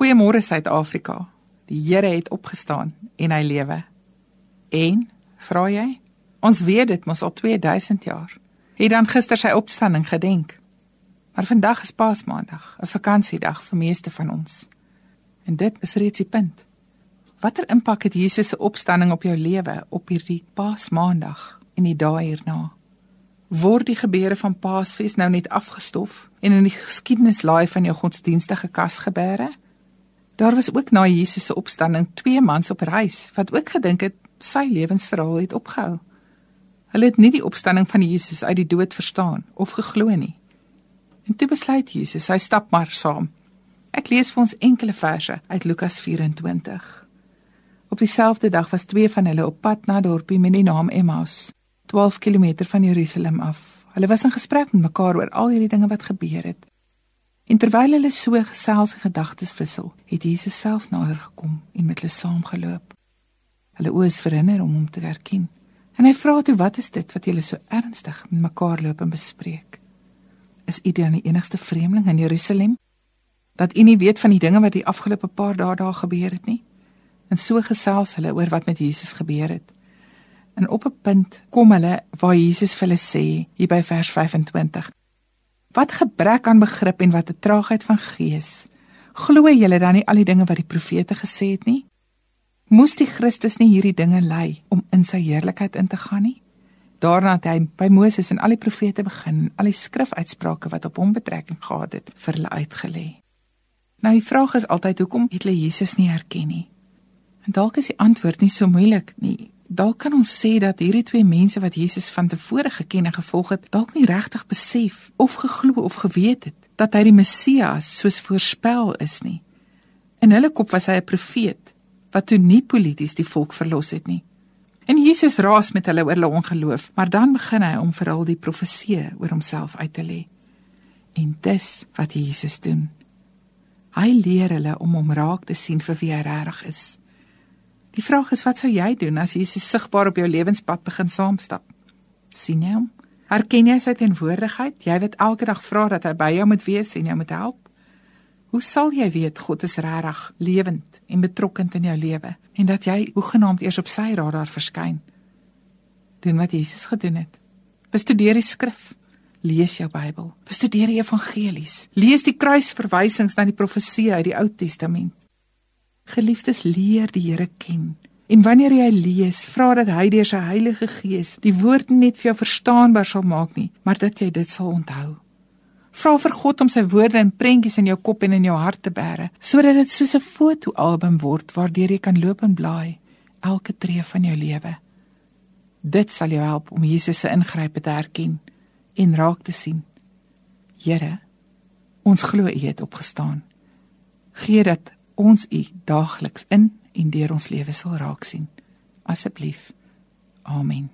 Goeiemôre Suid-Afrika. Die Here het opgestaan en hy lewe. En vra jy? Ons weet dit mos al 2000 jaar. Het dan gister sy opstanding gedenk. Maar vandag is Paasmaandag, 'n vakansiedag vir meeste van ons. En dit is reeds die punt. Watter impak het Jesus se opstanding op jou lewe op hierdie Paasmaandag en die dae hierna? Word die gebeure van Paasfees nou net afgestof en in die geskiedenislaai van jou godsdienstige kas gebeere? Daar was ook na Jesus se opstanding twee mans op reis wat ook gedink het sy lewensverhaal het opgehou. Hulle het nie die opstanding van Jesus uit die dood verstaan of geglo nie. En toe besluit Jesus, hy stap maar saam. Ek lees vir ons enkele verse uit Lukas 24. Op dieselfde dag was twee van hulle op pad na 'n dorpie met die naam Emmaus, 12 km van Jerusalem af. Hulle was in gesprek met mekaar oor al hierdie dinge wat gebeur het. En terwyl hulle so gesels en gedagtes wissel, het Jesus self nader gekom en met hulle saamgeloop. Hulle oë is verhinder om hom te herken. En hy vra toe wat is dit wat julle so ernstig met mekaar loop en bespreek? Is u dan die enigste vreemdeling in Jerusalem? Dat u nie weet van die dinge wat die afgelope paar dae daar gebeur het nie? En so gesels hulle oor wat met Jesus gebeur het. En op 'n punt kom hulle waar Jesus vir hulle sê, hier by vers 25. Wat gebrek aan begrip en wat 'n traagheid van gees. Glo julle dan nie al die dinge wat die profete gesê het nie? Moes die Christus nie hierdie dinge lei om in sy heerlikheid in te gaan nie? Daarna het hy by Moses en al die profete begin, al die skrifuitsprake wat op hom betrekking gehad het, vir hulle uitgelê. Nou die vraag is altyd hoekom het hulle Jesus nie herken nie? En dalk is die antwoord nie so moeilik nie. Dalk kan ons sê dat hierdie twee mense wat Jesus van tevore geken en gevolg het, dalk nie regtig besef of geglo of geweet het dat hy die Messias soos voorspel is nie. In hulle kop was hy 'n profeet wat toe nie polities die volk verlos het nie. En Jesus raas met hulle oor hulle ongeloof, maar dan begin hy om vir al die profeseë oor homself uit te lê. En dis wat Jesus doen. Hy leer hulle om hom raak te sien vir wie hy regtig is. Die vraag is wat sou jy doen as Jesus sigbaar op jou lewenspad begin saamstap? sien jy hom? Herken jy sy teenwoordigheid? Jy wat elke dag vra dat hy by jou moet wees en jou moet help? Hoe sal jy weet God is regtig lewend en betrokkend in jou lewe en dat jy hoegenaamd eers op sy radar verskyn? Doen wat Jesus gedoen het. Bestudeer die skrif. Lees jou Bybel. Bestudeer die evangelies. Lees die kruisverwysings na die profeseë uit die Ou Testament. Geliefdes, leer die Here ken. En wanneer jy lees, vra dat hy deur sy Heilige Gees die woord net vir jou verstaanbaar sal maak nie, maar dat jy dit sal onthou. Vra vir God om sy woorde in prentjies in jou kop en in jou hart te bære, sodat dit soos 'n fotoalbum word waardeur jy kan loop en blaai elke tree van jou lewe. Dit sal jou help om Jesus se ingrype te herken en raak te sien. Here, ons glo U het opgestaan. Gee dat ons U daagliks in en deur ons lewe sal raak sien. Asseblief. Amen.